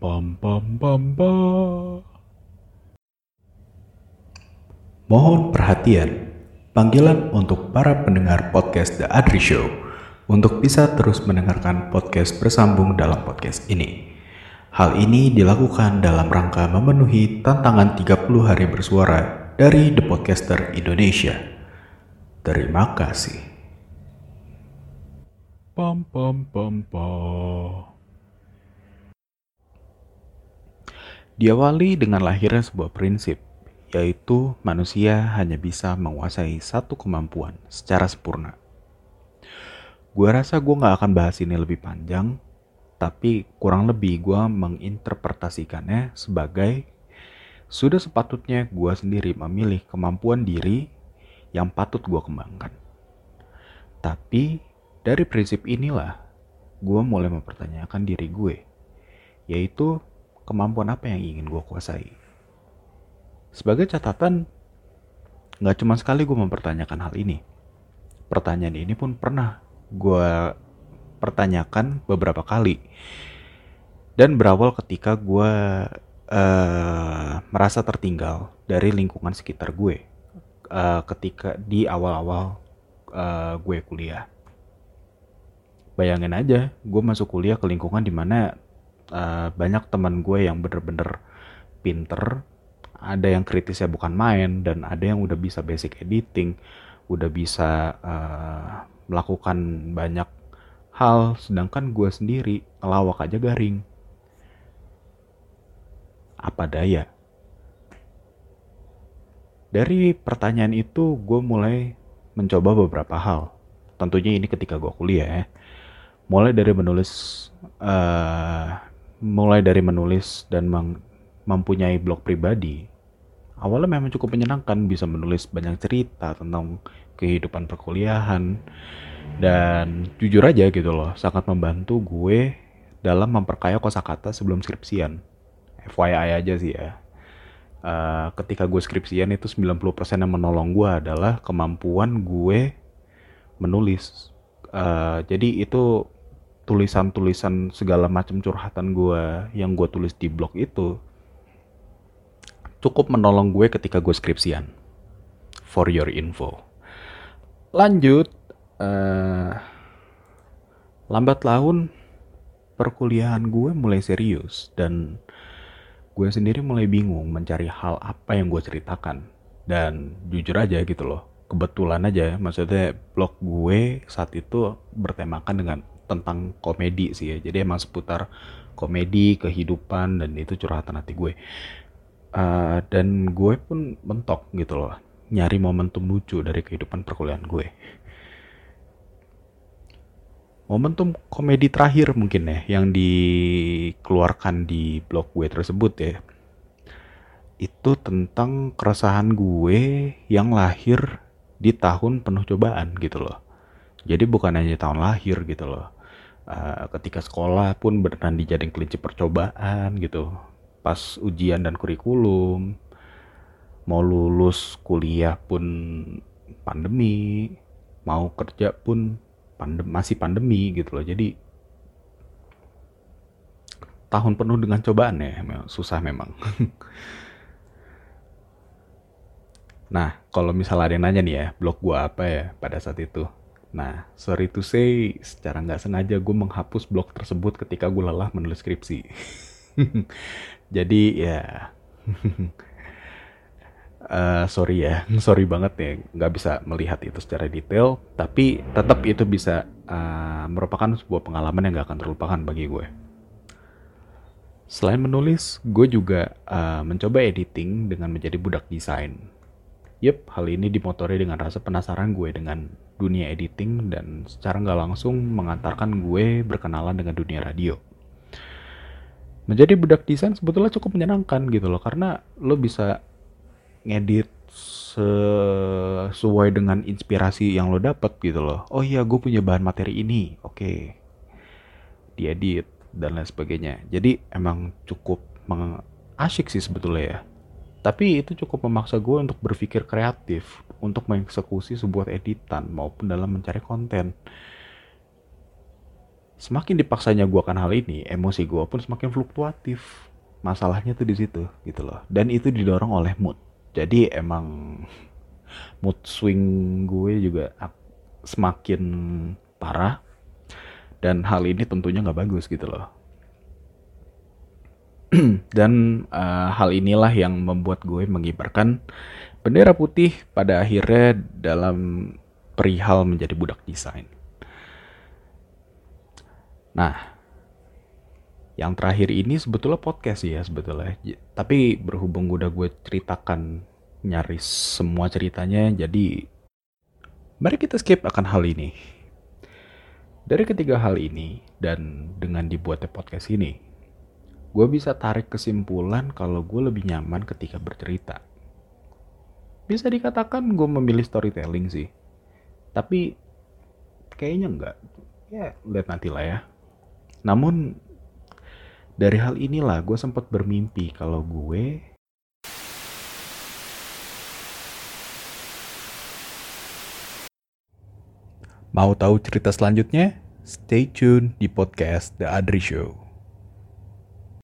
pam pam pam pam. Mohon perhatian, panggilan untuk para pendengar podcast The Adri Show untuk bisa terus mendengarkan podcast bersambung dalam podcast ini. Hal ini dilakukan dalam rangka memenuhi tantangan 30 hari bersuara dari The Podcaster Indonesia. Terima kasih. Pam pam pam pam. Diawali dengan lahirnya sebuah prinsip, yaitu manusia hanya bisa menguasai satu kemampuan secara sempurna. Gue rasa gue gak akan bahas ini lebih panjang, tapi kurang lebih gue menginterpretasikannya sebagai sudah sepatutnya gue sendiri memilih kemampuan diri yang patut gue kembangkan. Tapi dari prinsip inilah gue mulai mempertanyakan diri gue, yaitu kemampuan apa yang ingin gue kuasai. Sebagai catatan, nggak cuma sekali gue mempertanyakan hal ini. Pertanyaan ini pun pernah gue pertanyakan beberapa kali. Dan berawal ketika gue uh, merasa tertinggal dari lingkungan sekitar gue uh, ketika di awal-awal uh, gue kuliah. Bayangin aja, gue masuk kuliah ke lingkungan di mana uh, banyak teman gue yang bener-bener pinter ada yang kritisnya bukan main dan ada yang udah bisa basic editing udah bisa uh, melakukan banyak hal sedangkan gue sendiri ngelawak aja garing. Apa daya? Dari pertanyaan itu gue mulai mencoba beberapa hal. Tentunya ini ketika gue kuliah ya. Mulai dari menulis uh, mulai dari menulis dan mempunyai blog pribadi, awalnya memang cukup menyenangkan bisa menulis banyak cerita tentang kehidupan perkuliahan dan jujur aja gitu loh, sangat membantu gue dalam memperkaya kosakata sebelum skripsian. FYI aja sih ya. Uh, ketika gue skripsian itu 90% yang menolong gue adalah kemampuan gue menulis. Uh, jadi itu tulisan-tulisan segala macam curhatan gue yang gue tulis di blog itu cukup menolong gue ketika gue skripsian. For your info. Lanjut, uh, lambat laun perkuliahan gue mulai serius dan gue sendiri mulai bingung mencari hal apa yang gue ceritakan. Dan jujur aja gitu loh, kebetulan aja maksudnya blog gue saat itu bertemakan dengan tentang komedi sih ya. Jadi emang seputar komedi kehidupan dan itu curhatan hati gue. Uh, dan gue pun mentok gitu loh nyari momentum lucu dari kehidupan perkuliahan gue. Momentum komedi terakhir mungkin ya yang dikeluarkan di blog gue tersebut ya itu tentang keresahan gue yang lahir di tahun penuh cobaan gitu loh. Jadi bukan hanya tahun lahir gitu loh uh, ketika sekolah pun beneran dijadiin kelinci percobaan gitu. Pas ujian dan kurikulum mau lulus kuliah pun pandemi mau kerja pun pandem masih pandemi gitu loh. Jadi tahun penuh dengan cobaan ya susah memang. Nah kalau misalnya ada yang nanya nih ya blog gua apa ya pada saat itu Nah, sorry to say, secara nggak sengaja gue menghapus blog tersebut ketika gue lelah menulis skripsi. Jadi ya, uh, sorry ya, sorry banget ya, nggak bisa melihat itu secara detail. Tapi tetap itu bisa uh, merupakan sebuah pengalaman yang nggak akan terlupakan bagi gue. Selain menulis, gue juga uh, mencoba editing dengan menjadi budak desain. Yep, hal ini dimotori dengan rasa penasaran gue dengan dunia editing dan secara nggak langsung mengantarkan gue berkenalan dengan dunia radio. Menjadi budak desain sebetulnya cukup menyenangkan gitu loh karena lo bisa ngedit sesuai dengan inspirasi yang lo dapet gitu loh. Oh iya gue punya bahan materi ini, oke. Okay. Diedit dan lain sebagainya. Jadi emang cukup asyik sih sebetulnya ya tapi itu cukup memaksa gue untuk berpikir kreatif, untuk mengeksekusi sebuah editan maupun dalam mencari konten. semakin dipaksanya gue akan hal ini, emosi gue pun semakin fluktuatif. Masalahnya tuh di situ gitu loh. Dan itu didorong oleh mood. Jadi emang mood swing gue juga semakin parah. Dan hal ini tentunya nggak bagus gitu loh. Dan uh, hal inilah yang membuat gue mengibarkan bendera putih pada akhirnya dalam perihal menjadi budak desain. Nah, yang terakhir ini sebetulnya podcast ya sebetulnya. Tapi berhubung udah gue ceritakan nyaris semua ceritanya, jadi mari kita skip akan hal ini. Dari ketiga hal ini dan dengan dibuatnya podcast ini, gue bisa tarik kesimpulan kalau gue lebih nyaman ketika bercerita. Bisa dikatakan gue memilih storytelling sih. Tapi kayaknya enggak. Ya, lihat nanti lah ya. Namun dari hal inilah gue sempat bermimpi kalau gue Mau tahu cerita selanjutnya? Stay tune di podcast The Adri Show.